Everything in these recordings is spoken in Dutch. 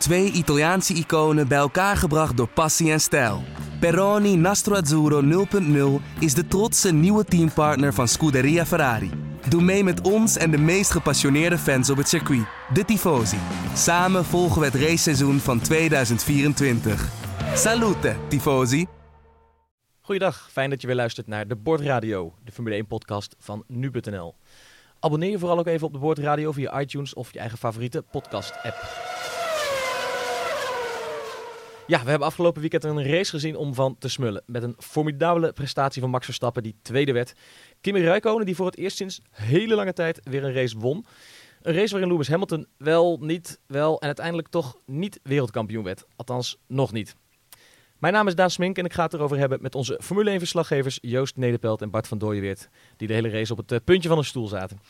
Twee Italiaanse iconen bij elkaar gebracht door passie en stijl. Peroni Nastro Azzurro 0.0 is de trotse nieuwe teampartner van Scuderia Ferrari. Doe mee met ons en de meest gepassioneerde fans op het circuit, de Tifosi. Samen volgen we het raceseizoen van 2024. Salute, Tifosi! Goeiedag, fijn dat je weer luistert naar de Bordradio, de Formule 1-podcast van nu.nl. Abonneer je vooral ook even op de Bordradio via iTunes of je eigen favoriete podcast-app. Ja, we hebben afgelopen weekend een race gezien om van te smullen. Met een formidabele prestatie van Max Verstappen, die tweede werd. Kimi Räikkönen, die voor het eerst sinds hele lange tijd weer een race won. Een race waarin Lewis Hamilton wel, niet, wel en uiteindelijk toch niet wereldkampioen werd. Althans, nog niet. Mijn naam is Daan Smink en ik ga het erover hebben met onze Formule 1-verslaggevers Joost Nederpelt en Bart van Dooyeweert. Die de hele race op het eh, puntje van een stoel zaten.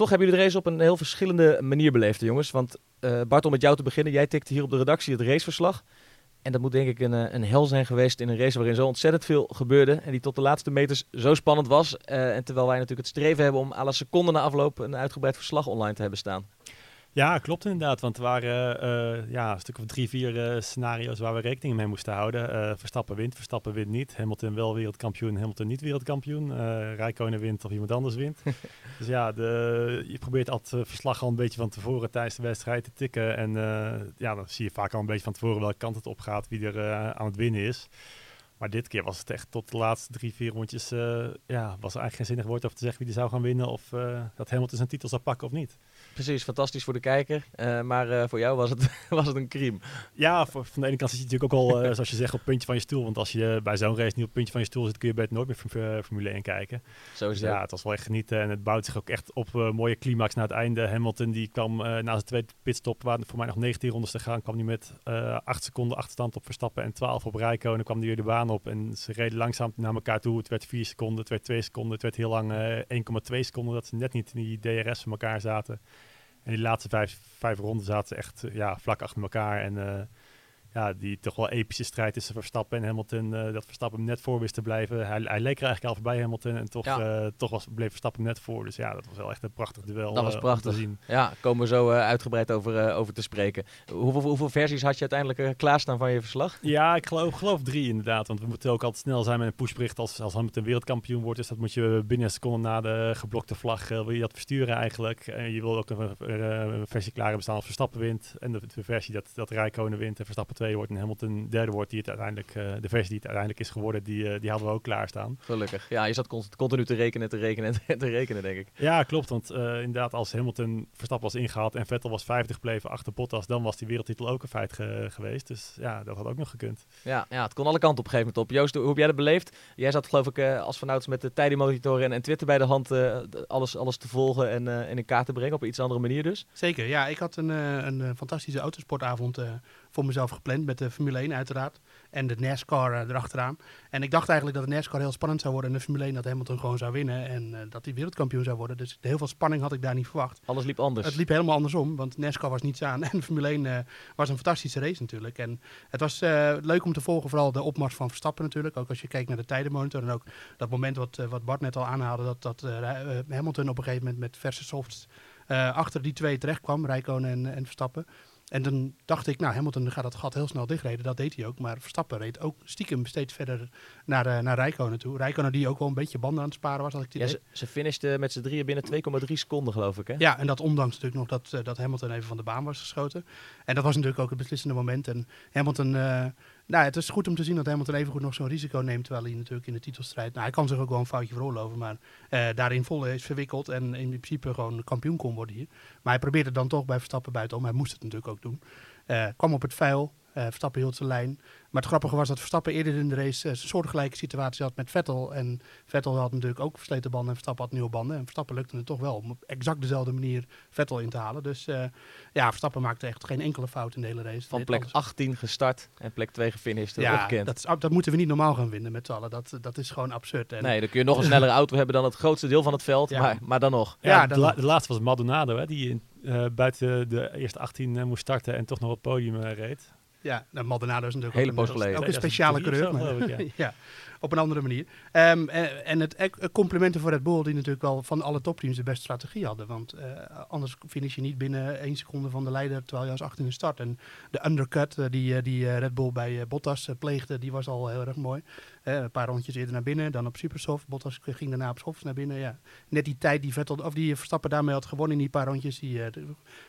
Toch hebben jullie de race op een heel verschillende manier beleefd, jongens. Want uh, Bart, om met jou te beginnen. Jij tikte hier op de redactie het raceverslag. En dat moet denk ik een, eh, een hel zijn geweest in een race waarin zo ontzettend veel gebeurde. En die tot de laatste meters zo spannend was. Uh, en terwijl wij natuurlijk het streven hebben om alle seconden na afloop een uitgebreid verslag online te hebben staan. Ja, klopt inderdaad. Want er waren uh, ja, een stuk of drie, vier uh, scenario's waar we rekening mee moesten houden. Uh, Verstappen wint, Verstappen wint niet. Hamilton wel wereldkampioen, Hamilton niet wereldkampioen. Uh, Rijkonen wint of iemand anders wint. dus ja, de, je probeert altijd verslag al een beetje van tevoren tijdens de wedstrijd te tikken. En ja, dan zie je vaak al een beetje van tevoren welke kant het op gaat, wie er aan het winnen is. Maar dit keer was het echt tot de laatste drie, vier rondjes. ja, was er eigenlijk geen zinnig woord over te zeggen wie er zou gaan winnen. Of dat Hamilton zijn titel zou pakken of niet. Precies, fantastisch voor de kijker. Uh, maar uh, voor jou was het, was het een crime. Ja, voor, van de ene kant zit je natuurlijk ook al, uh, zoals je zegt, op het puntje van je stoel. Want als je bij zo'n race niet op het puntje van je stoel zit, kun je beter nooit meer Formule 1 kijken. Zo is dus, ja, het was wel echt genieten. En het bouwt zich ook echt op mooie climax naar het einde. Hamilton die kwam na zijn tweede pitstop, waar voor mij nog 19 rondes te gaan, kwam hij met 8 seconden achterstand op Verstappen en 12 op Rijko. En dan kwam hij weer de baan op. En ze reden langzaam naar elkaar toe. Het werd 4 seconden, het werd 2 seconden, het werd heel lang 1,2 seconden. Dat ze net niet in die DRS van elkaar zaten. En die laatste vijf, vijf ronden zaten echt ja, vlak achter elkaar. En uh, ja, die toch wel epische strijd tussen Verstappen en Hamilton. Uh, dat Verstappen hem net voor wist te blijven. Hij, hij leek er eigenlijk al voorbij Hamilton. En toch, ja. uh, toch was, bleef Verstappen net voor. Dus ja, dat was wel echt een prachtig duel. Dat was prachtig. te zien. Ja, komen we zo uitgebreid over, over te spreken. Hoeveel, hoeveel versies had je uiteindelijk klaarstaan van je verslag? Ja, ik geloof, geloof drie inderdaad. Want we moeten ook altijd snel zijn met een pushbericht als, als Hamilton wereldkampioen wordt. Dus dat moet je binnen een seconde na de geblokte vlag wil je dat versturen eigenlijk. En je wil ook een, een versie klaar hebben staan als Verstappen wint. En de, de versie dat, dat Rijkonen wint en Verstappen 2 wordt en Hamilton derde wordt, die het uiteindelijk, uh, de versie die het uiteindelijk is geworden, die, uh, die hadden we ook klaarstaan. Gelukkig. Ja, je zat continu te rekenen, te rekenen en te rekenen, denk ik. Ja, klopt. Want uh, inderdaad, als Hamilton Verstappen was ingehaald en Vettel was 50 gebleven achter Bottas, dan was die wereldtitel ook een feit ge geweest. Dus ja, dat had ook nog gekund. Ja, ja, het kon alle kanten op een gegeven moment op. Joost, hoe heb jij dat beleefd? Jij zat geloof ik als vanouds met de tijdenmonitoren en, en Twitter bij de hand alles, alles te volgen en, en in kaart te brengen op een iets andere manier dus. Zeker, ja. Ik had een, een fantastische autosportavond voor mezelf gepland met de Formule 1 uiteraard. En de NASCAR uh, erachteraan. En ik dacht eigenlijk dat de NASCAR heel spannend zou worden. En de Formule 1 dat Hamilton gewoon zou winnen. En uh, dat hij wereldkampioen zou worden. Dus heel veel spanning had ik daar niet verwacht. Alles liep anders. Het liep helemaal andersom. Want NASCAR was niets aan. En de Formule 1 uh, was een fantastische race natuurlijk. En het was leuk om te volgen. Vooral de opmars van Verstappen natuurlijk. Ook als je kijkt naar de tijdenmonitor. En ook dat moment wat, wat Bart net al aanhaalde. Dat, dat Hamilton op een gegeven moment met verse softs achter die twee terecht kwam. Rijkonen en, en Verstappen. En dan dacht ik, nou, Hamilton gaat dat gat heel snel dichtreden. Dat deed hij ook. Maar Verstappen reed ook stiekem steeds verder naar, uh, naar Rijkonen toe. Rijkonen die ook wel een beetje banden aan het sparen was. Als ik ja, ze, ze finishten met z'n drieën binnen 2,3 seconden, geloof ik. Hè? Ja, en dat ondanks natuurlijk nog dat, uh, dat Hamilton even van de baan was geschoten. En dat was natuurlijk ook het beslissende moment. En Hamilton... Uh, nou, het is goed om te zien dat Hamilton evengoed nog zo'n risico neemt. Terwijl hij natuurlijk in de titelstrijd. Nou, hij kan zich ook wel een foutje veroorloven. Maar uh, daarin vol is verwikkeld. En in principe gewoon kampioen kon worden hier. Maar hij probeerde dan toch bij Verstappen buitenom. Hij moest het natuurlijk ook doen. Uh, kwam op het vuil. Uh, Verstappen hield zijn lijn. Maar het grappige was dat Verstappen eerder in de race uh, een soortgelijke situatie had met Vettel. En Vettel had natuurlijk ook versleten banden en Verstappen had nieuwe banden. En Verstappen lukte het toch wel om op exact dezelfde manier Vettel in te halen. Dus uh, ja, Verstappen maakte echt geen enkele fout in de hele race. Van plek alles. 18 gestart en plek 2 gefinished. Ja, dat, is, dat, moeten we niet normaal gaan vinden met z'n allen. Dat, dat is gewoon absurd. En nee, dan kun je nog een snellere auto hebben dan het grootste deel van het veld. Ja. Maar, maar dan nog. Ja, ja de, la de, laatste was Maldonado, hè, die in, buiten de eerste 18 moest starten en toch nog op het podium reed. Ja, nou, Maldonado is natuurlijk Hele ook, een, ook een speciale 2003 of coureur. zo, maar- geloof ik, ja, op een andere manier. Ehm, en en het eh, complimenten voor Red Bull, die natuurlijk wel van alle topteams de beste strategie hadden. Want eh, anders finish je niet binnen één seconde van de leider, terwijl je als 18 start. En de undercut eh, die, die Red Bull bij Bottas pleegde, die was al heel erg mooi. Een paar rondjes eerder naar binnen, dan op supersoft. Bottas ging daarna op soft naar binnen. Ja. Net die tijd die Vettel, of die Verstappen daarmee had gewonnen in die paar rondjes, die eh,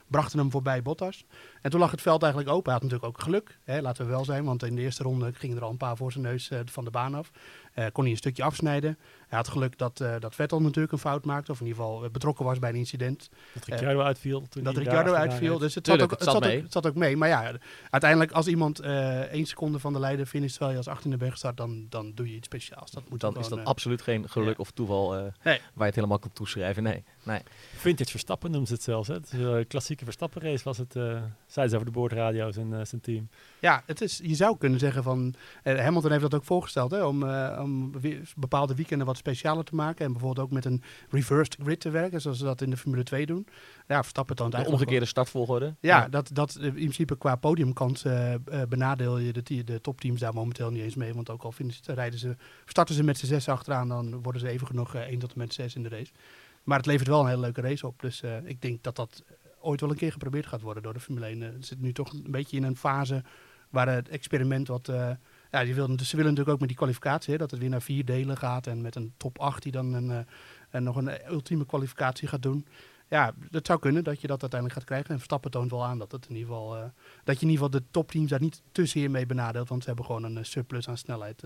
brachten hem voorbij Bottas. En toen lag het veld eigenlijk open. Hij had natuurlijk ook geluk, hè, laten we wel zijn. Want in de eerste ronde gingen er al een paar voor zijn neus eh, van de baan af. Eh, kon hij een stukje afsnijden. Hij had geluk dat, eh, dat Vettel natuurlijk een fout maakte. Of in ieder geval eh, betrokken was bij een incident. Dat Ricciardo uitviel. Toen dat Ricciardo uitviel. Dus het, Tuurlijk, zat, ook, het het, zat ook, het zat ook mee. Maar ja, uiteindelijk als iemand eh één seconde van de leider finisht terwijl je als 18e bent gestart, dan, dan doe je iets speciaals. Dat moet Dan gewoon, is dat absoluut geen geluk ja. of toeval eh, Nee. waar je het helemaal kan toeschrijven. Nee, nee. Vintage Verstappen noemen ze het zelfs. Hè? Het is een klassieke Verstappen race was het, eh zeiden ze over de boordradio's en eh, zijn team. Ja, het is, je zou kunnen zeggen van. eh, Hamilton heeft dat ook voorgesteld hè, om, eh, om we- bepaalde weekenden wat specialer te maken. En bijvoorbeeld ook met een reversed grid te werken, zoals ze dat in de Formule 2 doen. Ja, Verstappen toont De omgekeerde startvolgorde. wel- Ja, Dat, dat eh, in principe qua podiumkans eh, eh, benadeel je de, de topteams daar momenteel niet eens mee. Want ook al finishen, rijden ze, starten ze met z'n zes achteraan, dan worden ze even genoeg eh, 1 tot en met 6 in de race. Maar het levert wel een hele leuke race op. Dus eh, ik denk dat dat ooit wel een keer geprobeerd gaat worden door de Formule 1. Eh, Het zit nu toch een beetje in een fase waar het experiment wat... eh, ja, die ze willen natuurlijk ook met die kwalificatie, hè, dat het weer naar vier delen gaat. En met een top 8 die dan een, eh, en nog een ultieme kwalificatie gaat doen. Ja, het zou kunnen dat je dat uiteindelijk gaat krijgen. En Verstappen toont wel aan dat, het in ieder geval, eh, dat je in ieder geval de topteams daar niet te zeer mee benadeelt. Want ze hebben gewoon een eh, surplus aan snelheid.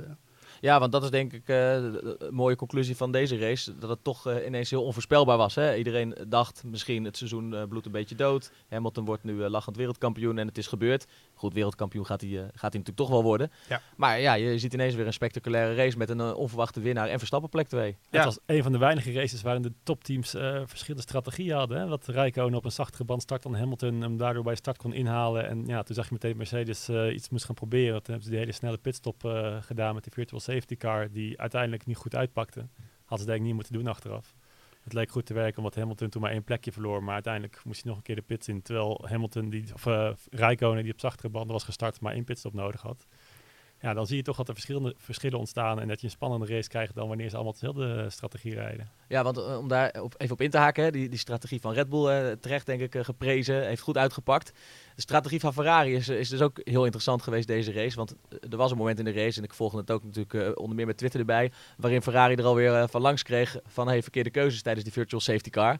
Eh. Ja, want dat is denk ik eh, de- de mooie conclusie van deze race. Dat het toch eh, ineens heel onvoorspelbaar was. Hè? Iedereen dacht misschien het seizoen eh, bloedt een beetje dood. Hamilton wordt nu eh, lachend wereldkampioen en het is gebeurd. Goed, wereldkampioen gaat hij, eh, gaat hij natuurlijk toch wel worden. Ja. Maar ja, je ziet ineens weer een spectaculaire race met een eh, onverwachte winnaar en Verstappen plek 2. Ja. Het was een van de weinige races waarin de topteams eh, verschillende strategieën hadden. Hè? Dat Rijkonen op een zachtere band start dan Hamilton hem daardoor bij start kon inhalen. En ja, toen zag je meteen Mercedes eh, iets moest gaan proberen. Toen hebben ze die hele snelle pitstop eh, gedaan met die virtual safety car die uiteindelijk niet goed uitpakte. Hadden ze denk ik niet moeten doen achteraf. Het leek goed te werken omdat Hamilton toen maar één plekje verloor. Maar uiteindelijk moest hij nog een keer de pits in. Terwijl Hamilton, die, of uh, Rijkonen die op zachtere banden was gestart, maar één pitstop nodig had. Ja, dan zie je toch dat er verschillende verschillen ontstaan en dat je een spannende race krijgt dan wanneer ze allemaal dezelfde strategie rijden. Ja, want eh, om daar op, even op in te haken, die, die strategie van Red Bull, eh, terecht denk ik eh, geprezen, heeft goed uitgepakt. De strategie van Ferrari is, is dus ook heel interessant geweest deze race. Want eh, er was een moment in de race, en ik volgde het ook natuurlijk eh, onder meer met Twitter erbij, waarin Ferrari er alweer eh, van langs kreeg van hey, verkeerde keuzes tijdens die virtual safety car.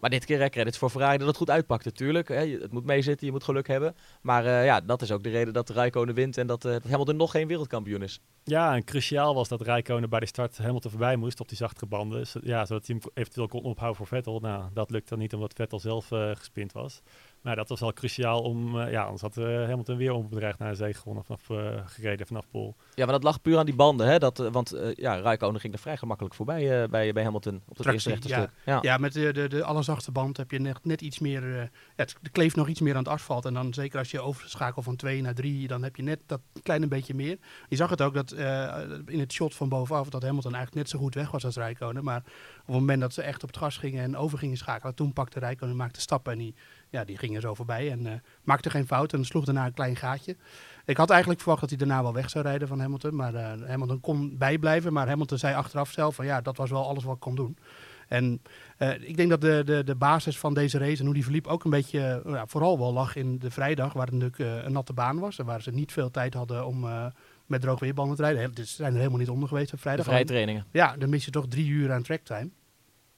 Maar dit keer credits voor Ferrari dat het goed uitpakte. Tuurlijk, hè, het moet meezitten, je moet geluk hebben. Maar eh, ja, dat is ook de reden dat Raikkonen wint en dat, eh, dat Hamilton nog geen wereldkampioen is. Ja, en cruciaal was dat Rijkonen bij de start Hamilton voorbij moest op die zachtere banden. Zo- Ja, zodat hij hem eventueel kon ophouden voor Vettel. Nou, dat lukte dan niet omdat Vettel zelf eh gespind was. Maar dat was wel cruciaal om, eh, ja, anders had eh, Hamilton weer onbedreigd naar de zee gewonnen vanaf, eh, gereden vanaf Pol. Ja, maar dat lag puur aan die banden. Hè? Dat, want eh, ja, Raikkonen ging er vrij gemakkelijk voorbij eh, bij, bij Hamilton op het eerste rechte ja. stuk. Ja. Ja, met de, de, de band heb je net, net iets meer. eh, het kleeft nog iets meer aan het asfalt. En dan zeker als je overschakelt van 2 naar 3, dan heb je net dat kleine beetje meer. Je zag het ook dat eh, in het shot van bovenaf dat Hamilton eigenlijk net zo goed weg was als Rijkonen. Maar op het moment dat ze echt op het gas gingen en over gingen schakelen, toen pakte Rijkonen maakte stappen en die, ja, die ging er zo voorbij. En eh, maakte geen fout en sloeg daarna een klein gaatje. Ik had eigenlijk verwacht dat hij daarna wel weg zou rijden van Hamilton. Maar eh, Hamilton kon bijblijven. Maar Hamilton zei achteraf zelf van ja, dat was wel alles wat ik kon doen. En eh, ik denk dat de, de, de basis van deze race en hoe die verliep ook een beetje, vooral wel lag in de vrijdag, waar het natuurlijk een natte baan was. En waar ze niet veel tijd hadden om met droog weerbanden te rijden. Dus ze zijn er helemaal niet onder geweest op De vrijdag. vrije trainingen. Ja, dan mis je toch drie uur aan tracktime.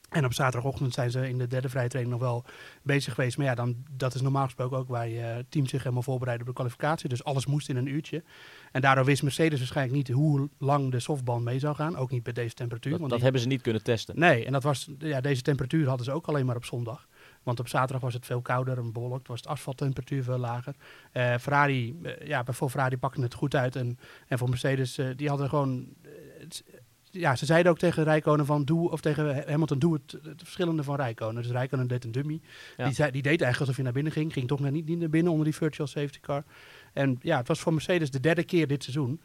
En op zaterdagochtend zijn ze in de derde vrije training nog wel bezig geweest. Maar ja, dan, dat is normaal gesproken ook waar je eh, team zich helemaal voorbereidt op de kwalificatie. Dus alles moest in een uurtje. En daardoor wist Mercedes waarschijnlijk niet hoe lang de softband mee zou gaan. Ook niet bij deze temperatuur. Dat, want dat die- hebben ze niet kunnen testen. Nee, en dat was, ja, deze temperatuur hadden ze ook alleen maar op zondag. Want op zaterdag was het veel kouder en bewolkt, was de asfalttemperatuur veel lager. Eh, Ferrari, eh, ja, voor Ferrari pakte het goed uit. En, en voor Mercedes, die hadden gewoon... ja, ze zeiden ook tegen Rijkonen van doe, of tegen Hamilton, doe het, het verschillende van Rijkonen. Dus Rijkonen deed een dummy. Ja. Die, zei, die deed eigenlijk alsof hij naar binnen ging. Ging toch net niet, niet naar binnen onder die virtual safety car. En ja, het was voor Mercedes de derde keer dit seizoen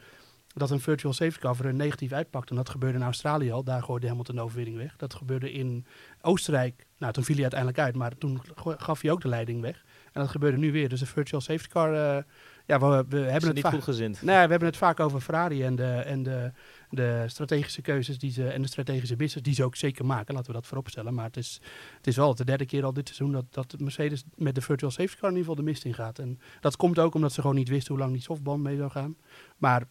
dat een virtual safety car voor hun negatief uitpakte. En dat gebeurde in Australië al. Daar gooide Hamilton de overwinning weg. Dat gebeurde in Oostenrijk. Nou, toen viel hij uiteindelijk uit, maar toen gaf hij ook de leiding weg. En dat gebeurde nu weer. Dus de virtual safety car, eh, ja, we, we hebben het niet vaak- goed gezind. Nee, we hebben het vaak over Ferrari en de, en de, de strategische keuzes die ze, en de strategische business die ze ook zeker maken. Laten we dat vooropstellen. Maar het is, het is wel de derde keer al dit seizoen dat, dat Mercedes met de virtual safety car in ieder geval de mist in gaat. En dat komt ook omdat ze gewoon niet wisten hoe lang die softband mee zou gaan. Maar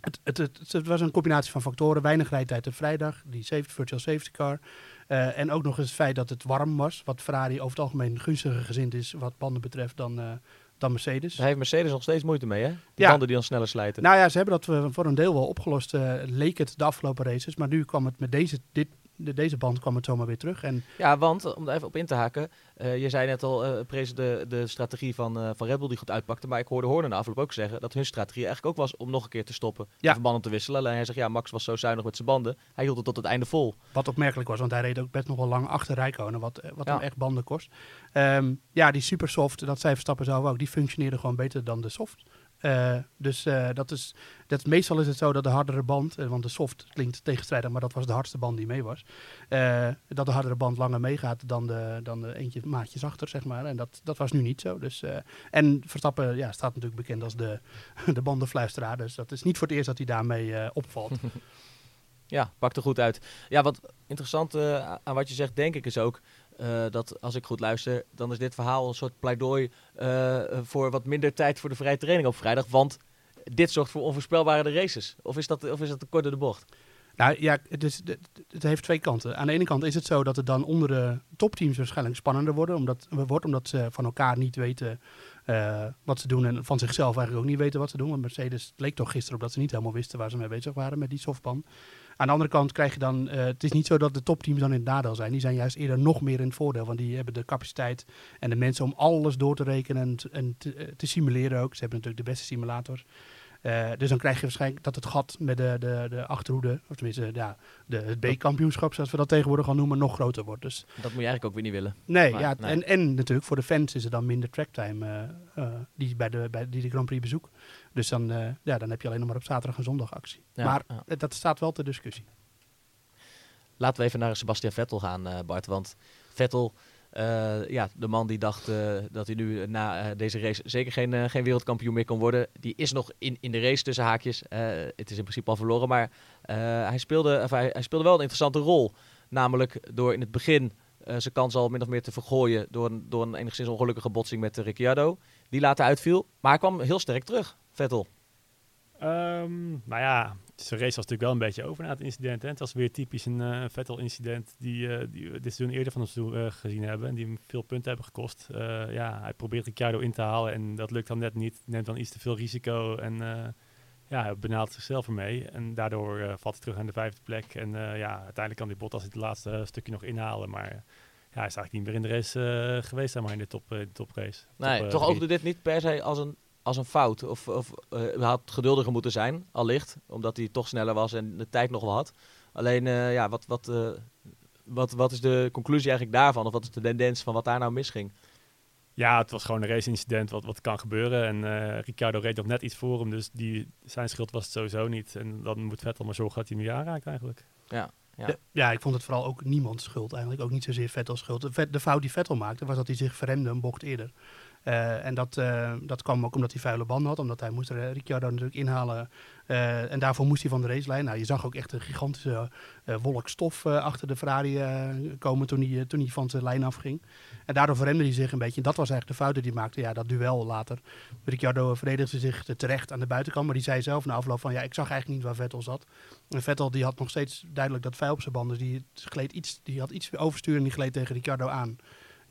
het, het, het, het was een combinatie van factoren. Weinig rijtijd op vrijdag, die safety, virtual safety car. Eh, en ook nog eens het feit dat het warm was. Wat Ferrari over het algemeen gunstiger gezind is wat banden betreft dan, eh, dan Mercedes. Daar heeft Mercedes nog steeds moeite mee, hè? Die Ja. banden die dan sneller slijten. Nou ja, ze hebben dat eh, voor een deel wel opgelost, eh, leek het de afgelopen races. Maar nu kwam het met deze, dit, de, deze band kwam het zomaar weer terug. En Ja, want om daar even op in te haken. eh, je zei net al, eh prees de, de strategie van, eh, van Red Bull die goed uitpakte. Maar ik hoorde Horner na afloop ook zeggen dat hun strategie eigenlijk ook was om nog een keer te stoppen. Ja. Ja. banden te wisselen. Alleen hij zegt, ja, Max was zo zuinig met zijn banden. Hij hield het tot het einde vol. wat opmerkelijk was, want hij reed ook best nog wel lang achter Rijkonen, wat, wat Ja. hem echt banden kost. Ehm, ja, die supersoft, dat zei Verstappen zelf ook, die functioneerde gewoon beter dan de soft. Eh, dus eh, dat is, dat, meestal is het zo dat de hardere band, eh, want de soft klinkt tegenstrijdig, maar dat was de hardste band die mee was. dat de hardere band langer meegaat dan de, dan de eentje maatjes achter, zeg maar. En dat, dat was nu niet zo. Dus, en Verstappen ja, staat natuurlijk bekend als de, de bandenfluisteraar. Dus dat is niet voor het eerst dat hij daarmee opvalt. Ja, pakt er goed uit. Ja, wat interessant aan wat je zegt, denk ik, is ook eh, dat als ik goed luister, dan is dit verhaal een soort pleidooi eh, voor wat minder tijd voor de vrije training op vrijdag. Want dit zorgt voor onvoorspelbare races. Of is dat, of is dat de bocht? Nou ja, het, is, het, heeft twee kanten. Aan de ene kant is het zo dat het dan onder de topteams waarschijnlijk spannender worden, omdat, wordt, omdat ze van elkaar niet weten eh, wat ze doen en van zichzelf eigenlijk ook niet weten wat ze doen. Want Mercedes leek toch gisteren op dat ze niet helemaal wisten waar ze mee bezig waren met die softband. Aan de andere kant krijg je dan, eh, het is niet zo dat de topteams dan in het nadeel zijn. Die zijn juist eerder nog meer in het voordeel, want die hebben de capaciteit en de mensen om alles door te rekenen en, te- en te, eh, te simuleren ook. Ze hebben natuurlijk de beste simulators. Eh, dus dan krijg je waarschijnlijk dat het gat met de, de, de achterhoede, of tenminste ja, de, het B-kampioenschap, zoals we dat tegenwoordig al noemen, nog groter wordt. Dus Dat moet je eigenlijk ook weer niet willen. nee, Maar, ja, nee. En, en natuurlijk voor de fans is er dan minder tracktime die, bij de, bij, die de Grand Prix bezoeken. Dus dan, eh, ja, dan heb je alleen nog maar op zaterdag en zondag actie. Ja, maar ja. eh, dat staat wel ter discussie. Laten we even naar Sebastian Vettel gaan, eh, Bart. Want Vettel, ja, de man die dacht dat hij nu na deze race zeker geen, geen wereldkampioen meer kon worden, die is nog in, in de race tussen haakjes. Het is in principe al verloren, maar hij, speelde, of hij, hij speelde wel een interessante rol. Namelijk door in het begin zijn kans al min of meer te vergooien door een, door een enigszins ongelukkige botsing met Ricciardo. Die later uitviel, maar hij kwam heel sterk terug, Vettel. Ehm, nou ja, zijn race was natuurlijk wel een beetje over na het incident. Hè. Het was weer typisch een eh, Vettel-incident die, eh, die we dit seizoen eerder van ons toe, eh, gezien hebben. En die hem veel punten hebben gekost. Eh, ja, hij probeert Ricciardo in te halen en dat lukt dan net niet. Neemt dan iets te veel risico en eh, ja, hij benaalt zichzelf ermee. En daardoor eh, valt hij terug aan de vijfde plek. En eh, ja, uiteindelijk kan die Bottas het laatste stukje nog inhalen. Maar ja, hij is eigenlijk niet meer in de race eh, geweest, maar, in de top, eh, de toprace. Nee, Top, toch oogde dit niet per se als een, als een fout. Of, of eh, hij had geduldiger moeten zijn, allicht. Omdat hij toch sneller was en de tijd nog wel had. Alleen, eh, ja, wat, wat, eh, wat, wat is de conclusie eigenlijk daarvan? Of wat is de tendens van wat daar nou misging? Ja, het was gewoon een race-incident wat, wat kan gebeuren. En eh Ricciardo reed nog net iets voor hem, dus die, zijn schuld was het sowieso niet. En dan moet Vettel maar zorgen dat hij hem weer aanraakt eigenlijk. Ja, ja. Ja. ja, ik vond het vooral ook niemands schuld eigenlijk. Ook niet zozeer Vettel's schuld. De, vet- de fout die Vettel maakte was dat hij zich verremde een bocht eerder. Eh, en dat, eh, dat kwam ook omdat hij vuile banden had. Omdat hij moest Ricciardo natuurlijk inhalen. Eh, en daarvoor moest hij van de racelijn. Nou, je zag ook echt een gigantische wolk stof achter de Ferrari komen toen hij, toen hij van zijn lijn afging. En daardoor verremde hij zich een beetje. En dat was eigenlijk de fout die hij maakte. Ja, dat duel later. Ricciardo verdedigde zich terecht aan de buitenkant. Maar die zei zelf na afloop van ja, ik zag eigenlijk niet waar Vettel zat. En Vettel die had nog steeds duidelijk dat vuil op zijn banden. Dus die, gleed iets, die had iets overstuur en die gleed tegen Ricciardo aan.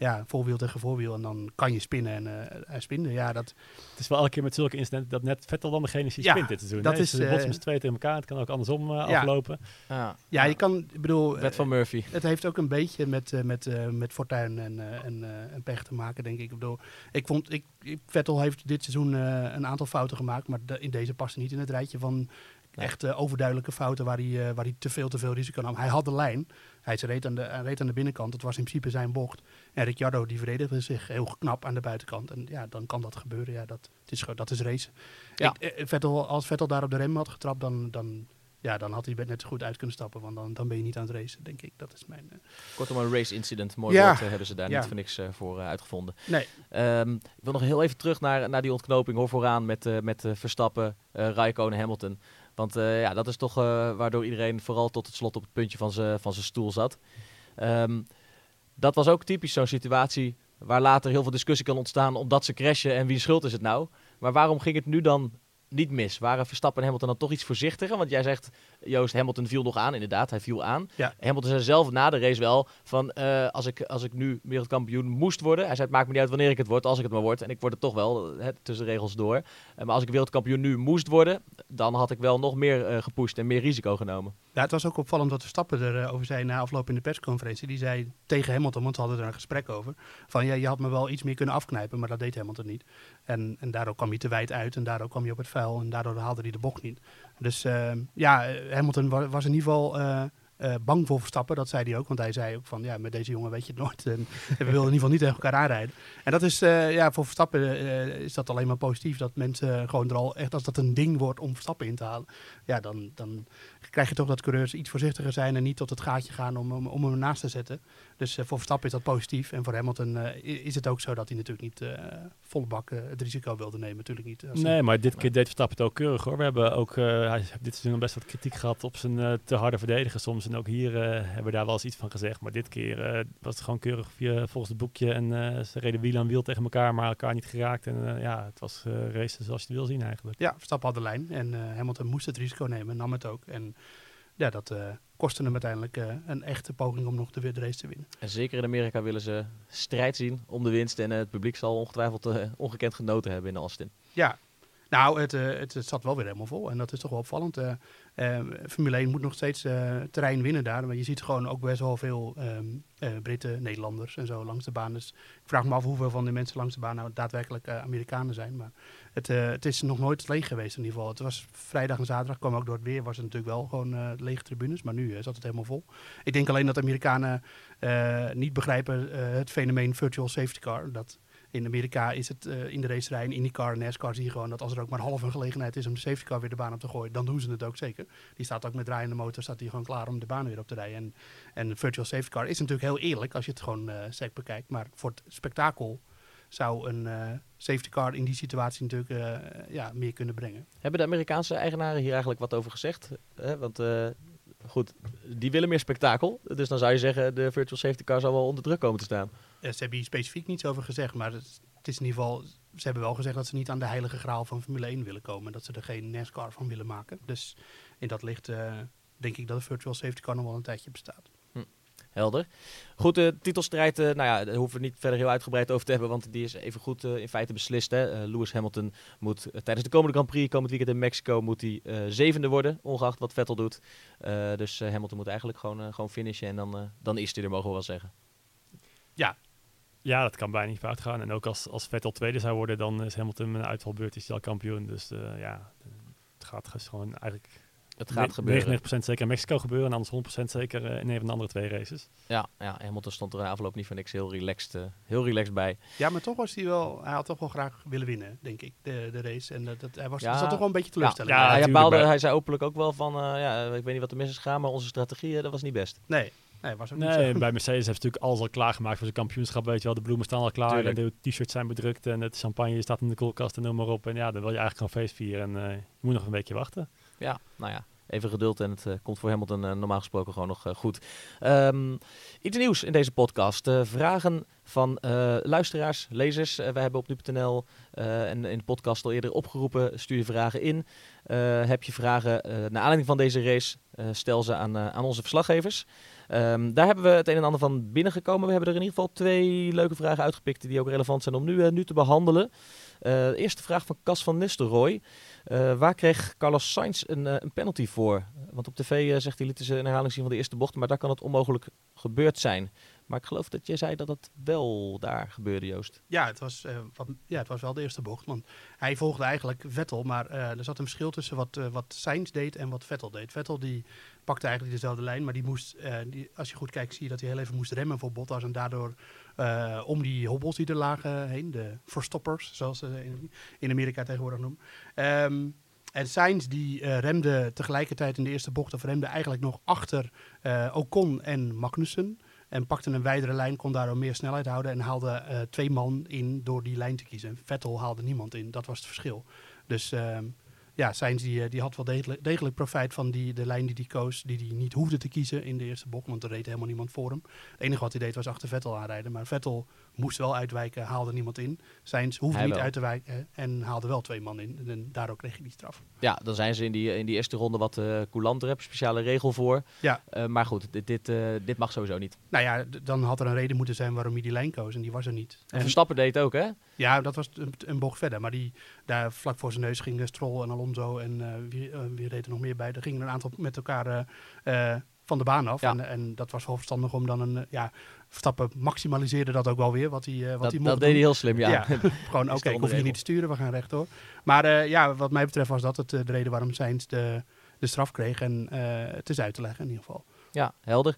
Ja, voorwiel tegen voorwiel. En dan kan je spinnen. En eh, hij spinde. Ja, dat, Het is wel elke keer met zulke incidenten dat net Vettel dan degene is die Ja, spint dit seizoen. dat hè. is, Ze botsen eh, tweeën tegen elkaar. Het kan ook andersom eh, Ja. aflopen. ja, ja, je kan, ik bedoel... Wet van Murphy. Het heeft ook een beetje met, eh, met, eh, met fortuin en, eh, en, eh, en pech te maken, denk ik. Ik bedoel, ik vond, ik, Vettel heeft dit seizoen eh, een aantal fouten gemaakt, maar de- in deze past hij niet in het rijtje van Nee. echt eh, overduidelijke fouten waar hij, eh, waar hij te veel te veel risico nam. Hij had de lijn, hij reed aan de, reed aan de binnenkant, het was in principe zijn bocht. En Ricciardo die verdedigde zich heel knap aan de buitenkant. En ja, dan kan dat gebeuren. Ja, dat, het is, dat is. Ja. Ik, eh, Vettel, als Vettel daar op de rem had getrapt, dan, dan ja, dan had hij net zo goed uit kunnen stappen. Want dan, dan ben je niet aan het racen, denk ik. Dat is mijn... Kortom, een race incident. Mooi Ja. woord hebben ze daar Ja. niet voor niks voor uitgevonden. Nee. Ehm, ik wil nog heel even terug naar, naar die ontknoping hoor, vooraan met, met Verstappen, Raikkonen, Hamilton. Want eh, ja, dat is toch eh, waardoor iedereen vooral tot het slot op het puntje van zijn van stoel zat. Ehm, dat was ook typisch zo'n situatie waar later heel veel discussie kan ontstaan omdat ze crashen en wie schuld is het nou. Maar waarom ging het nu dan niet mis? Waren Verstappen en Hamilton dan toch iets voorzichtiger? Want jij zegt, Joost, Hamilton viel nog aan. Inderdaad, hij viel aan. Ja. Hamilton zei zelf na de race wel van, eh, als, ik, als ik nu wereldkampioen moest worden. Hij zei, het maakt me niet uit wanneer ik het word, als ik het maar word. En ik word het toch wel, hè, tussen de regels door. Eh, maar als ik wereldkampioen nu moest worden, dan had ik wel nog meer eh, gepusht en meer risico genomen. Ja, het was ook opvallend wat Verstappen erover zei na afloop in de persconferentie. Die zei tegen Hamilton, want ze hadden er een gesprek over, van ja, je had me wel iets meer kunnen afknijpen, maar dat deed Hamilton niet. En, en daardoor kwam hij te wijd uit en daardoor kwam hij op het vuil en daardoor haalde hij de bocht niet. Dus eh, ja, Hamilton wa- was in ieder geval eh, eh, bang voor Verstappen, dat zei hij ook. Want hij zei ook van, ja, met deze jongen weet je het nooit. En, we wilden in ieder geval niet tegen elkaar aanrijden. En dat is, eh, ja, voor Verstappen is dat alleen maar positief. Dat mensen gewoon er al echt, als dat een ding wordt om Verstappen in te halen. Ja, dan, dan krijg je toch dat coureurs iets voorzichtiger zijn en niet tot het gaatje gaan om, om, om hem naast te zetten. Dus eh, voor Verstappen is dat positief. En voor Hamilton eh, is het ook zo dat hij natuurlijk niet eh, volle bak het risico wilde nemen. Natuurlijk niet. Hij- Nee, maar dit keer deed Verstappen het ook keurig hoor. We hebben ook hij heeft dit seizoen best wat kritiek gehad op zijn te harde verdedigen soms. En ook hier hebben we daar wel eens iets van gezegd. Maar dit keer was het gewoon keurig via, volgens het boekje. En ze reden wiel aan wiel tegen elkaar, maar elkaar niet geraakt. En ja, het was racen zoals je het wil zien eigenlijk. Ja, Verstappen had de lijn en Hamilton moest het risico nemen, nam het ook. En ja, dat eh, kostte hem uiteindelijk eh, een echte poging om nog de, de race te winnen. En zeker in Amerika willen ze strijd zien om de winst. En eh, het publiek zal ongetwijfeld ongekend genoten hebben in Austin. Ja, nou, het, het, het zat wel weer helemaal vol. En dat is toch wel opvallend. Eh, Formule 1 moet nog steeds eh, terrein winnen daar. Maar je ziet gewoon ook best wel veel ehm, eh, Britten, Nederlanders en zo langs de baan. Dus ik vraag me af hoeveel van die mensen langs de baan nou daadwerkelijk eh, Amerikanen zijn. Maar het, het is nog nooit leeg geweest in ieder geval. Het was vrijdag en zaterdag, kwam ook door het weer, was het natuurlijk wel gewoon lege tribunes. Maar nu zat het helemaal vol. Ik denk alleen dat Amerikanen niet begrijpen het fenomeen virtual safety car. Dat in Amerika is het eh, in de racerij, in IndyCar NASCAR zie je gewoon dat als er ook maar half een gelegenheid is om de safety car weer de baan op te gooien, dan doen ze het ook zeker. Die staat ook met draaiende motor, staat die gewoon klaar om de baan weer op te rijden. En, en de virtual safety car is natuurlijk heel eerlijk als je het gewoon eh sec bekijkt, maar voor het spektakel zou een eh, safety car in die situatie natuurlijk ja, meer kunnen brengen. Hebben de Amerikaanse eigenaren hier eigenlijk wat over gezegd? Want goed, die willen meer spektakel. Dus dan zou je zeggen, de virtual safety car zal wel onder druk komen te staan. Ze hebben hier specifiek niets over gezegd, maar het, is in ieder geval. Ze hebben wel gezegd dat ze niet aan de heilige graal van Formule 1 willen komen. Dat ze er geen NASCAR van willen maken. Dus in dat licht eh, denk ik dat de virtual safety car nog wel een tijdje bestaat. Helder. Goed, de titelstrijd, eh, nou ja, daar hoeven we niet verder heel uitgebreid over te hebben, want die is even goed in feite beslist. Hè. Eh, Lewis Hamilton moet eh, tijdens de komende Grand Prix, komend weekend in Mexico, moet hij eh, zevende worden, ongeacht wat Vettel doet. Eh, dus eh, Hamilton moet eigenlijk gewoon, eh, gewoon finishen en dan, eh, dan is hij er, mogen we wel zeggen. Ja, dat kan bijna niet fout gaan. En ook als, als Vettel tweede zou worden, dan is Hamilton een uitvalbeurt is hij al kampioen. Dus eh, ja, het gaat dus gewoon eigenlijk Het gaat gebeuren. 99% zeker in Mexico gebeuren en anders 100% zeker eh, in een van de andere twee races. Ja, ja, Hamilton stond er in de afloop niet voor niks heel relaxed, eh, heel relaxed bij. Ja, maar toch was hij wel. Hij had toch wel graag willen winnen, denk ik, de, de race. En dat, dat, hij was, Ja. zat toch wel een beetje teleurstelling. Ja, hij, tuurlijk, baalde, hij zei openlijk ook wel van, eh, ja, ik weet niet wat er mis is gegaan, maar onze strategie, eh, dat was niet best. Nee, nee, was ook niet Nee, zo. bij Mercedes ze natuurlijk alles al klaargemaakt voor zijn kampioenschap. Weet je wel, de bloemen staan al klaar Tuurlijk. en de t-shirts zijn bedrukt en het champagne staat in de koelkast en noem maar op. En ja, dan wil je eigenlijk gewoon feest vieren en eh, je moet nog een weekje wachten. Ja, nou ja, even geduld en het eh, komt voor Hamilton eh, normaal gesproken gewoon nog eh, goed. Ehm, iets nieuws in deze podcast. Vragen van luisteraars, lezers. Wij hebben op nu.nl en in de podcast al eerder opgeroepen. Stuur je vragen in. Heb je vragen naar aanleiding van deze race? stel ze aan, aan onze verslaggevers. Ehm, daar hebben we het een en ander van binnengekomen. We hebben er in ieder geval twee leuke vragen uitgepikt die ook relevant zijn om nu, nu te behandelen. Eh, de eerste vraag van Cas van Nistelrooy. Eh, waar kreeg Carlos Sainz een, eh, een penalty voor? Want op tv eh, zegt hij lieten ze een herhaling zien van de eerste bocht, maar daar kan het onmogelijk gebeurd zijn. Maar ik geloof dat jij zei dat het wel daar gebeurde, Joost. Ja, het was, eh, ja, het was wel de eerste bocht. Want hij volgde eigenlijk Vettel, maar eh, er zat een verschil tussen wat, eh, wat Sainz deed en wat Vettel deed. Vettel die pakte eigenlijk dezelfde lijn, maar die moest, eh, die, als je goed kijkt, zie je dat hij heel even moest remmen voor Bottas. En daardoor eh, om die hobbels die er lagen heen, de verstoppers, zoals ze in, in Amerika tegenwoordig noemen. Ehm, en Sainz die eh, remde tegelijkertijd in de eerste bocht, of remde eigenlijk nog achter eh, Ocon en Magnussen. En pakte een wijdere lijn, kon daardoor meer snelheid houden en haalde twee man in door die lijn te kiezen. Vettel haalde niemand in, dat was het verschil. Dus ehm, ja, Sainz die, eh, die had wel degelijk, profijt van die, de lijn die hij koos, die hij niet hoefde te kiezen in de eerste bocht, want er reed helemaal niemand voor hem. Het enige wat hij deed was achter Vettel aanrijden, maar Vettel moest wel uitwijken, haalde niemand in. Sainz hoefde Hij niet wel. uit te wijken en haalde wel twee man in. En daardoor kreeg hij die straf. Ja, dan zijn ze in die, in die eerste ronde wat eh coulanter. Heb je speciale regel voor. Ja. Eh, maar goed, dit, dit, eh, dit mag sowieso niet. Nou ja, dan had er een reden moeten zijn waarom hij die lijn koos en die was er niet. En En, Verstappen deed het ook, hè? ja, dat was een, een bocht verder, maar die, daar vlak voor zijn neus gingen Stroll en Alonso en eh, wie, wie reed er nog meer bij. Er gingen een aantal met elkaar van de baan af Ja. en, en dat was wel verstandig om dan een, ja, Verstappen maximaliseerde dat ook wel weer, wat hij, eh, wat Dat, hij dat mocht deed hij heel slim, ja. Ja, gewoon oké, ik hoef je niet te sturen, we gaan rechtdoor. Maar eh, ja, wat mij betreft was dat het, eh, de reden waarom Sainz de, de straf kreeg en het is uit te leggen in ieder geval. Ja, helder.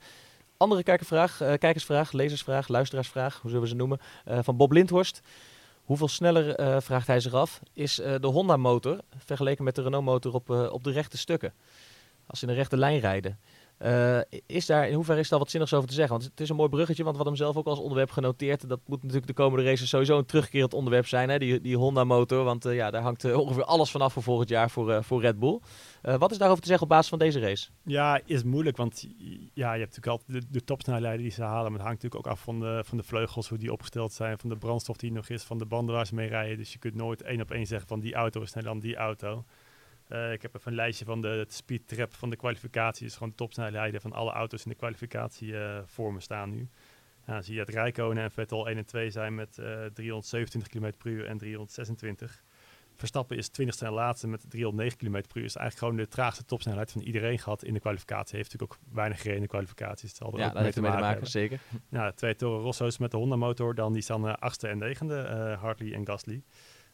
Andere kijkervraag, kijkersvraag, lezersvraag, luisteraarsvraag, hoe zullen we ze noemen? Van Bob Lindhorst. Hoeveel sneller, vraagt hij zich af, is de Honda-motor vergeleken met de Renault-motor op, op de rechte stukken? Als ze in de rechte lijn rijden. Eh, is daar, in hoeverre is daar wat zinnigs over te zeggen? Want het is een mooi bruggetje, want hadden hem zelf ook als onderwerp genoteerd. Dat moet natuurlijk de komende races sowieso een terugkerend onderwerp zijn, hè? Die, die Honda-motor. Want eh, ja, daar hangt eh, ongeveer alles vanaf voor volgend jaar voor, voor Red Bull. Wat is daarover te zeggen op basis van deze race? Ja, is moeilijk, want ja, je hebt natuurlijk altijd de, de topsnelheden die ze halen. Maar het hangt natuurlijk ook af van de, van de vleugels, hoe die opgesteld zijn, van de brandstof die er nog is, van de banden waar ze mee rijden. Dus je kunt nooit één op één zeggen van die auto is sneller dan die auto. Eh, ik heb even een lijstje van de het speed trap van de kwalificatie. Dus gewoon de topsnelheden van alle auto's in de kwalificatie eh, voor me staan nu. Ja, dan zie je dat Rijkonen en Vettel 1 en 2 zijn met eh 327 km per uur en 326. Verstappen is 20 en laatste met 309 km per uur. Is eigenlijk gewoon de traagste topsnelheid van iedereen gehad in de kwalificatie. Heeft natuurlijk ook weinig gereden in de kwalificaties. Het zal er Ja, ook dat heeft ermee te maken, zeker. Ja, twee Toro Rosso's met de Honda motor. Dan die staan eh, achtste en negende, eh, Hartley en Gasly.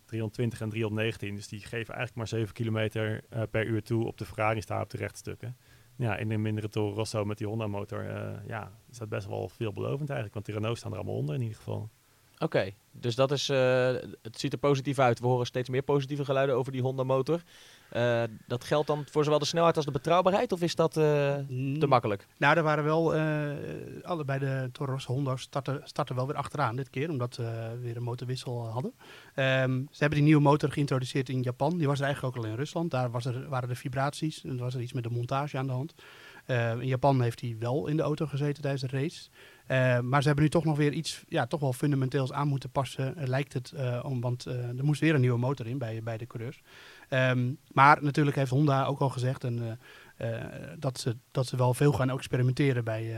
320 en 319. Dus die geven eigenlijk maar 7 kilometer eh, per uur toe op de Ferrari staan op de rechtstukken. Ja, in een mindere Toro Rosso met die Honda motor. eh, ja, is dat best wel veelbelovend eigenlijk. Want die Renault staan er allemaal onder in ieder geval. Oké, dus dat is, eh, het ziet er positief uit. We horen steeds meer positieve geluiden over die Honda motor. Eh, dat geldt dan voor zowel de snelheid als de betrouwbaarheid, of is dat eh, te makkelijk? Nou, er waren wel eh, allebei de Toro Rosso Honda's starten, starten wel weer achteraan dit keer, omdat we weer een motorwissel hadden. Ehm, ze hebben die nieuwe motor geïntroduceerd in Japan. Die was er eigenlijk ook al in Rusland. Daar was er, waren de vibraties en er was er iets met de montage aan de hand. In Japan heeft hij wel in de auto gezeten tijdens de race. Eh, maar ze hebben nu toch nog weer iets, ja, toch wel fundamenteels aan moeten passen, eh, lijkt het. eh, om, want er moest weer een nieuwe motor in bij, bij de coureurs. Ehm, maar natuurlijk heeft Honda ook al gezegd dat, ze, dat ze wel veel gaan experimenteren bij,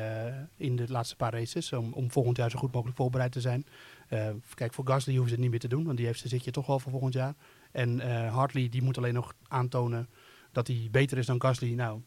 in de laatste paar races. Om, om volgend jaar zo goed mogelijk voorbereid te zijn. Kijk, voor Gasly hoeven ze het niet meer te doen, want die heeft zijn zitje toch wel voor volgend jaar. En Hartley die moet alleen nog aantonen dat hij beter is dan Gasly. Nou,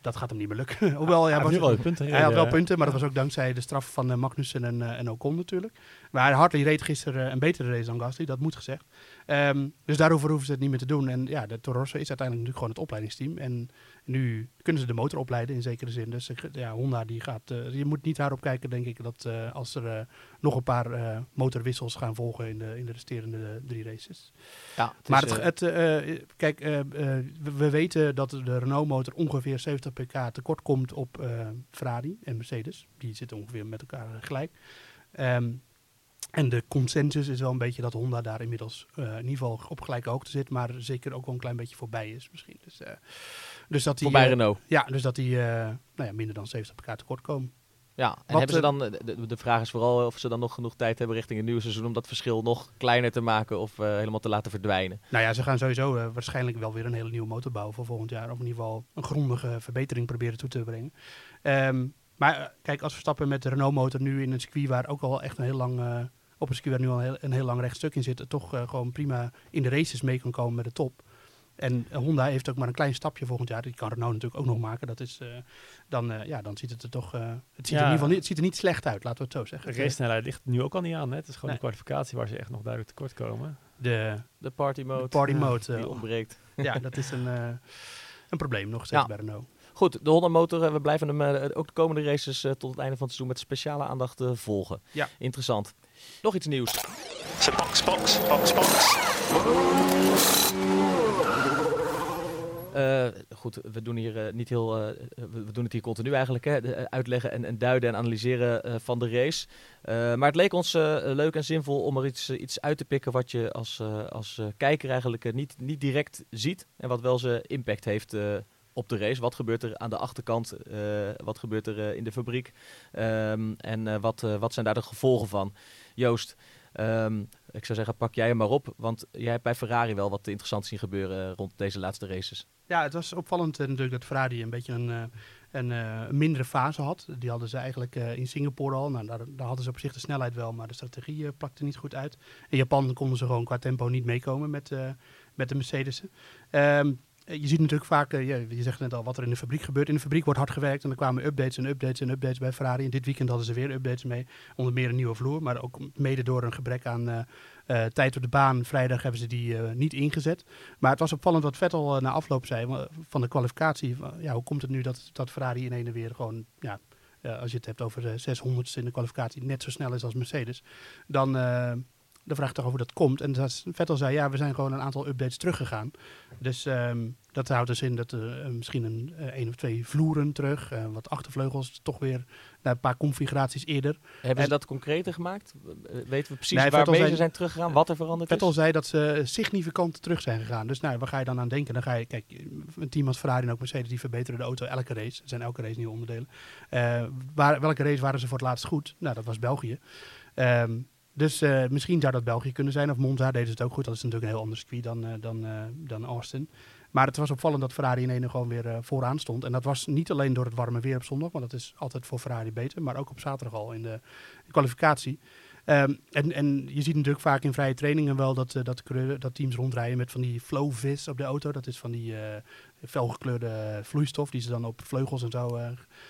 dat gaat hem niet meer lukken. Hoewel, Hij ja, heeft was, nu wel punten. hij had wel punten, maar dat was ook dankzij de straf van eh, Magnussen en, eh, en Ocon natuurlijk. Maar Hartley reed gisteren eh, een betere race dan Gasly, dat moet gezegd. Ehm, dus daarover hoeven ze het niet meer te doen. En ja, de Toro Rosso is uiteindelijk natuurlijk gewoon het opleidingsteam. En nu kunnen ze de motor opleiden in zekere zin. Dus ja, Honda die gaat, eh, je moet niet daarop kijken denk ik dat eh, als er eh, nog een paar motorwissels gaan volgen in de, in de resterende drie races. Ja, het Maar het, het, kijk, we, we weten dat de Renault-motor ongeveer 70 pk tekort komt op Ferrari en Mercedes. Die zitten ongeveer met elkaar gelijk. Ehm, en de consensus is wel een beetje dat Honda daar inmiddels eh, in ieder geval op gelijke hoogte zit, maar zeker ook wel een klein beetje voorbij is misschien. Dus, eh, dus dat die, voorbij eh, Renault. ja, dus dat die nou ja, minder dan 70 pk tekort komen. Ja, en wat, hebben ze dan, de, de vraag is vooral of ze dan nog genoeg tijd hebben richting het nieuwe seizoen om dat verschil nog kleiner te maken of helemaal te laten verdwijnen. Nou ja, ze gaan sowieso waarschijnlijk wel weer een hele nieuwe motor bouwen voor volgend jaar. Of in ieder geval een grondige verbetering proberen toe te brengen. Ehm, maar kijk, als Verstappen met de Renault-motor nu in een circuit waar ook al echt een heel lang... op een circuit waar nu al een heel, een heel lang rechtstuk in zit... toch eh, gewoon prima in de races mee kan komen met de top. En eh, Honda heeft ook maar een klein stapje volgend jaar. Die kan Renault natuurlijk ook nog maken. Dat is, eh, dan, eh, ja, dan ziet het er toch... eh, het, ziet er in ieder geval niet, het ziet er niet slecht uit, laten we het zo zeggen. De race snelheid ligt nu ook al niet aan. Hè? Het is gewoon Nee. de kwalificatie waar ze echt nog duidelijk tekort komen. De, De party mode. de party ja, mode, die ontbreekt. ja, dat is een, eh, een probleem nog steeds Ja. bij Renault. Goed, de Honda motor, we blijven hem ook de komende races eh, tot het einde van het seizoen met speciale aandacht volgen. Ja. Interessant. Nog iets nieuws. So box, box, box, box. goed, we doen, hier, niet heel, we, we, doen het hier continu eigenlijk. Hè, uitleggen en, en, duiden en analyseren van de race. maar het leek ons leuk en zinvol om er iets, iets uit te pikken wat je als, als kijker eigenlijk niet, niet direct ziet. En wat wel zijn impact heeft op de race. Wat gebeurt er aan de achterkant? Uh, wat gebeurt er uh, in de fabriek? Um, en uh, wat, wat zijn daar de gevolgen van? Joost, um, ik zou zeggen, pak jij hem maar op. Want jij hebt bij Ferrari wel wat interessant zien gebeuren rond deze laatste races. Ja, het was opvallend natuurlijk dat Ferrari een beetje een, een, mindere fase had. Die hadden ze eigenlijk in Singapore al. Nou, daar, daar, hadden ze op zich de snelheid wel, maar de strategie plakte niet goed uit. In Japan konden ze gewoon qua tempo niet meekomen met, met de Mercedes'en. Um, eh, je ziet natuurlijk vaak, uh, je, je, zegt net al, wat er in de fabriek gebeurt. In de fabriek wordt hard gewerkt en er kwamen updates en updates en updates bij Ferrari. En dit weekend hadden ze weer updates mee, onder meer een nieuwe vloer. Maar ook mede door een gebrek aan uh, tijd op de baan. Vrijdag hebben ze die niet ingezet. Maar het was opvallend wat Vettel na afloop zei van de kwalificatie. ja, hoe komt het nu dat, dat Ferrari in ene weer gewoon... Ja, als je het hebt over 600 in de kwalificatie, net zo snel is als Mercedes. Dan de vraag toch over dat komt. En dat Vettel zei, ja, we zijn gewoon een aantal updates teruggegaan. Dus um, dat houdt dus in dat er uh, misschien een, uh, één of twee vloeren terug, uh, wat achtervleugels, toch weer naar een paar configuraties eerder. Hebben en, ze dat concreter gemaakt? Weten we precies nee, waarmee ze zijn teruggegaan, wat er veranderd Vettel is? zei dat ze significant terug zijn gegaan. Dus nou, waar ga je dan aan denken? Dan ga je, kijk, een team als Ferrari en ook Mercedes, die verbeteren de auto elke race. Er zijn elke race nieuwe onderdelen. waar, welke race waren ze voor het laatst goed? Nou, dat was België. Um, dus uh, misschien zou dat België kunnen zijn. Of Monza ze het ook goed. Dat is natuurlijk een heel ander circuit dan, uh, dan, uh, dan Austin. Maar het was opvallend dat Ferrari in ene gewoon weer vooraan stond. En dat was niet alleen door het warme weer op zondag. Want dat is altijd voor Ferrari beter. Maar ook op zaterdag al in de, kwalificatie. Um, en, en je ziet natuurlijk vaak in vrije trainingen wel dat, dat, dat teams rondrijden met van die flowvis op de auto. Dat is van die felgekleurde vloeistof die ze dan op vleugels en zo uh,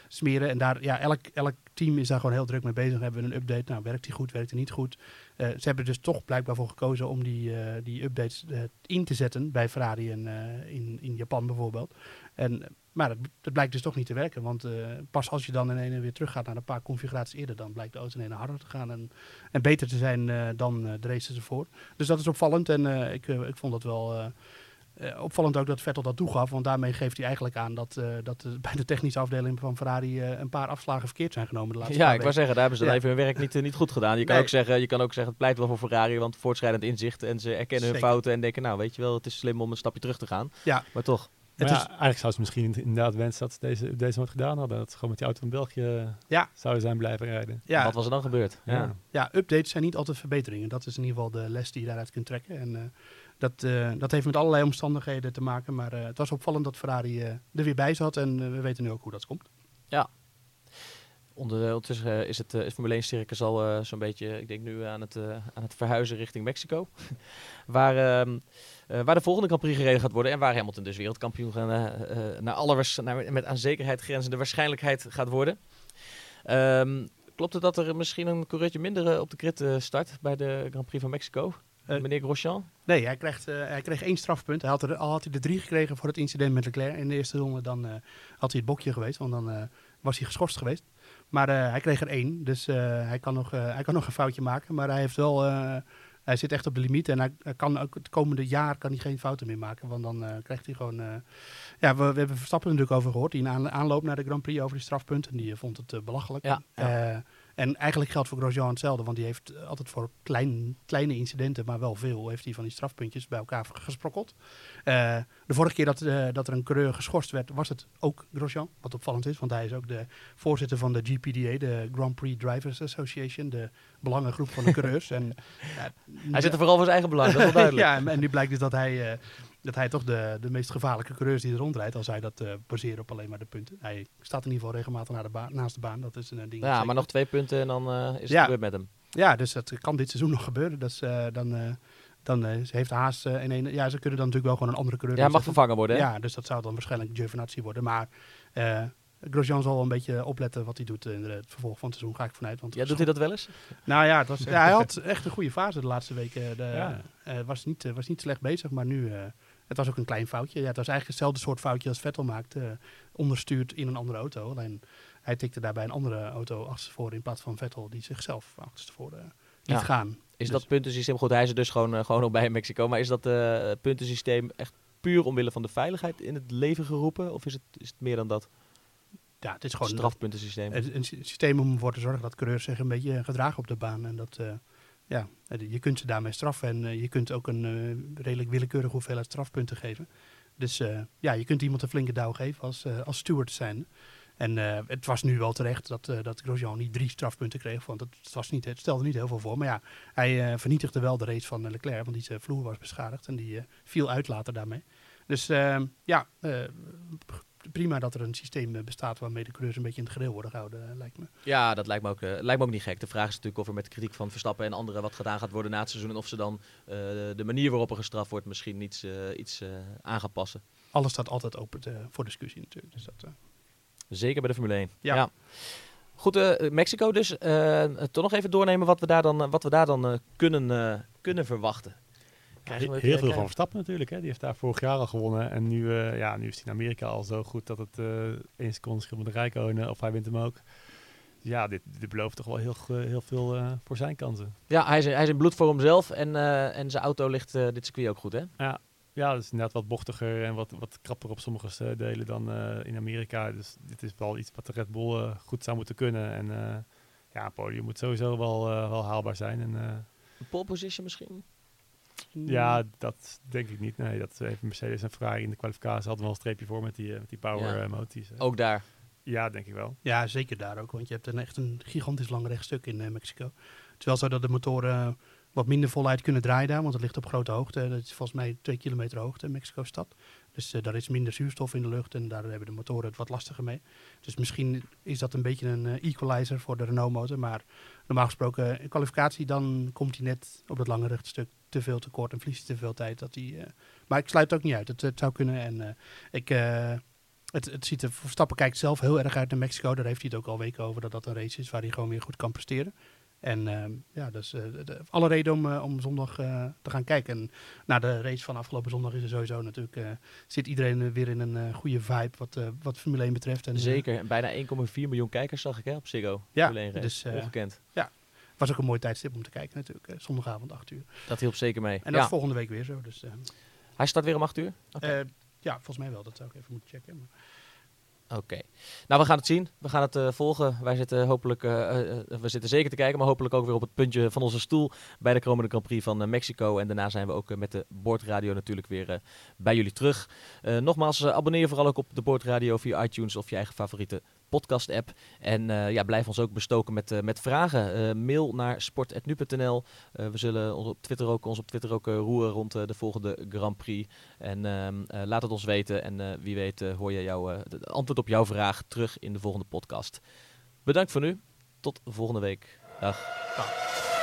smeren. En daar, ja, elk, elk team is daar gewoon heel druk mee bezig. Hebben we een update? Nou, werkt die goed? Werkt die niet goed? ze hebben dus toch blijkbaar voor gekozen om die, die updates in te zetten bij Ferrari en in, in Japan bijvoorbeeld. En maar dat, blijkt dus toch niet te werken. Want pas als je dan in ene weer teruggaat naar een paar configuraties eerder, dan blijkt de auto in ene harder te gaan en, en beter te zijn dan de races ervoor. Dus dat is opvallend en ik, ik vond dat wel opvallend ook dat Vettel dat toegaf. Want daarmee geeft hij eigenlijk aan dat, dat bij de technische afdeling van Ferrari een paar afslagen verkeerd zijn genomen de laatste Ja, ik wou zeggen, daar hebben ze ja. even hun werk niet, niet goed gedaan. Je kan, nee. ook zeggen, je kan ook zeggen, het pleit wel voor Ferrari, want voortschrijdend inzicht en ze erkennen Zeker. hun fouten en denken, nou weet je wel, het is slim om een stapje terug te gaan. Ja. Maar toch. Maar ja, is, eigenlijk zou ze misschien inderdaad wensen dat ze deze, deze wat gedaan hadden. Dat ze gewoon met die auto in België ja. zouden zijn blijven rijden. Ja. Wat was er dan gebeurd? Ja. ja, updates zijn niet altijd verbeteringen. Dat is in ieder geval de les die je daaruit kunt trekken. En uh, dat, uh, dat heeft met allerlei omstandigheden te maken. Maar uh, het was opvallend dat Ferrari er weer bij zat. En we weten nu ook hoe dat komt. Ja, Onder, ondertussen is het uh, Formule 1 circus al zo'n beetje, ik denk nu aan het, aan het verhuizen richting Mexico. waar, uh, waar de volgende Grand Prix gereden gaat worden en waar Hamilton dus wereldkampioen naar alle met aan zekerheid grenzende waarschijnlijkheid gaat worden. Um, klopt het dat er misschien een coureurtje minder op de grid start bij de Grand Prix van Mexico? Meneer Grosjean? Nee, hij, krijgt, hij kreeg één strafpunt. Hij had er, al had hij er drie gekregen voor het incident met Leclerc in de eerste ronde, dan had hij het bokje geweest, want dan was hij geschorst geweest. Maar hij kreeg er één, dus hij, kan nog, hij kan nog een foutje maken. Maar hij heeft wel, hij zit echt op de limiet en hij, kan ook het komende jaar kan hij geen fouten meer maken. Want dan krijgt hij gewoon, ja, we, we, hebben Verstappen natuurlijk over gehoord. Die in aanloop naar de Grand Prix over die strafpunten, die vond het belachelijk. Ja, ja. En eigenlijk geldt voor Grosjean hetzelfde, want die heeft altijd voor klein, kleine incidenten, maar wel veel, heeft hij van die strafpuntjes bij elkaar gesprokkeld. Uh, de vorige keer dat, uh, dat er een coureur geschorst werd, was het ook Grosjean, wat opvallend is, want hij is ook de voorzitter van de GPDA, de Grand Prix Drivers Association, de belangengroep van de coureurs. en, ja, hij zit er vooral voor zijn eigen belang, dat is wel duidelijk. ja, en, en nu blijkt dus dat hij... Dat hij toch de, de meest gevaarlijke coureurs die er rondrijdt, als hij dat uh, op alleen maar de punten. Hij staat in ieder geval regelmatig naar de baan, naast de baan. Dat is een ding. Ja, maar nog twee punten en dan uh, is het ja. gebeurd met hem. Ja, dus dat kan dit seizoen nog gebeuren. Dus uh, dan, dan heeft Haas in een. Ja, ze kunnen dan natuurlijk wel gewoon een andere coureur. Ja, mag vervangen worden. Hè? Ja, dus dat zou dan waarschijnlijk Giovinazzi worden. Maar Grosjean zal een beetje opletten wat hij doet in het vervolg van het seizoen, ga ik vanuit. Want ja, doet hij dat wel eens? Nou ja, het was, ja, hij had echt een goede fase de laatste weken. De, ja. was, niet, was niet slecht bezig, maar nu het was ook een klein foutje. Ja, het was eigenlijk hetzelfde soort foutje als Vettel maakte. Uh, onderstuurd in een andere auto. Alleen hij tikte daarbij een andere auto achterstevoren in plaats van Vettel die zichzelf achterstevoren uh, liet ja. gaan. Is dus dat puntensysteem, goed hij is er dus gewoon, uh, gewoon nog bij in Mexico, maar is dat puntensysteem echt puur omwille van de veiligheid in het leven geroepen? Of is het, is het meer dan dat? Ja, het is gewoon strafpuntensysteem. Een, een systeem om ervoor te zorgen dat coureurs zich een beetje gedragen op de baan. En dat, uh, ja, je kunt ze daarmee straffen en uh, je kunt ook een uh, redelijk willekeurige hoeveelheid strafpunten geven. Dus ja, je kunt iemand een flinke douw geven als, als steward zijn. En het was nu wel terecht dat, dat Grosjean niet drie strafpunten kreeg, want het, was niet, het stelde niet heel veel voor. Maar ja, hij vernietigde wel de race van Leclerc, want die vloer was beschadigd en die viel uit later daarmee. Dus ja, prima dat er een systeem eh, bestaat waarmee de coureurs een beetje in het gereel worden gehouden, eh, lijkt me. Ja, dat lijkt me, ook, uh, lijkt me ook niet gek. De vraag is natuurlijk of er met de kritiek van Verstappen en anderen wat gedaan gaat worden na het seizoen. En of ze dan de manier waarop er gestraft wordt misschien iets, iets aan gaan passen. Alles staat altijd open voor discussie natuurlijk. Dus dat, Zeker bij de Formule 1. Ja. ja. Goed, Mexico dus. toch nog even doornemen wat we daar dan, wat we daar dan kunnen, kunnen verwachten heel veel van Verstappen natuurlijk. Hè. Die heeft daar vorig jaar al gewonnen. En nu, uh, ja, nu is hij in Amerika al zo goed dat het uh, één seconde scheelt met de Rijkonen. Of hij wint hem ook. Ja, dit, dit belooft toch wel heel, heel veel uh, voor zijn kansen. Ja, hij is, hij is in bloed voor hemzelf. En, en zijn auto ligt dit circuit ook goed, hè? Ja, ja, dat is inderdaad wat bochtiger en wat, wat krapper op sommige delen dan in Amerika. Dus dit is wel iets wat de Red Bull goed zou moeten kunnen. En ja, een podium moet sowieso wel, wel haalbaar zijn. En, een pole position misschien? Ja, dat denk ik niet. Nee, dat heeft Mercedes en Ferrari in de kwalificatie hadden wel een streepje voor met die, eh, met die power ja. moties. Ook daar? Ja, denk ik wel. Ja, zeker daar ook. Want je hebt een, echt een gigantisch lang rechtstuk in uh, Mexico. Het is wel zo dat de motoren wat minder voluit kunnen draaien daar, want het ligt op grote hoogte. Dat is volgens mij twee kilometer hoogte in Mexico-stad. Dus uh, daar is minder zuurstof in de lucht en daar hebben de motoren het wat lastiger mee. Dus misschien is dat een beetje een equalizer voor de Renault-motor. Maar normaal gesproken in kwalificatie, dan komt hij net op dat lange rechtstuk te veel tekort en verliest te veel tijd. Dat hij, uh, maar ik sluit het ook niet uit. Het, het zou kunnen. En uh, ik, uh, het, het ziet er, Verstappen kijkt zelf heel erg uit naar Mexico. Daar heeft hij het ook al weken over dat dat een race is waar hij gewoon weer goed kan presteren. En uh, ja, dus uh, de, alle reden om, uh, om zondag te gaan kijken. En na de race van afgelopen zondag is er sowieso natuurlijk, zit iedereen weer in een goede vibe wat, wat Formule 1 betreft. En, Zeker, bijna 1,4 miljoen kijkers zag ik hè, op Ziggo. Ja, dus, ongekend. Ja, was ook een mooi tijdstip om te kijken natuurlijk. Eh, zondagavond 8 uur. Dat hielp zeker mee. En dat is volgende week weer zo. Dus, uh, Hij start weer om 8 uur? Okay. Uh, ja, volgens mij wel. Dat zou ik even moeten checken. Maar... Oké. Nou, we gaan het zien. We gaan het uh, volgen. Wij zitten hopelijk, uh, uh, we zitten zeker te kijken, maar hopelijk ook weer op het puntje van onze stoel bij de komende Grand Prix van Mexico. En daarna zijn we ook met de Boordradio natuurlijk weer bij jullie terug. nogmaals, abonneer je vooral ook op de Boordradio via iTunes of je eigen favoriete podcast-app. En uh, ja, blijf ons ook bestoken met, uh, met vragen. Uh, mail naar sport.nu.nl. we zullen ons op Twitter ook, ons op Twitter ook roeren rond de volgende Grand Prix. En ehm, laat het ons weten. En wie weet hoor je jouw, antwoord op jouw vraag terug in de volgende podcast. Bedankt voor nu. Tot volgende week. Dag.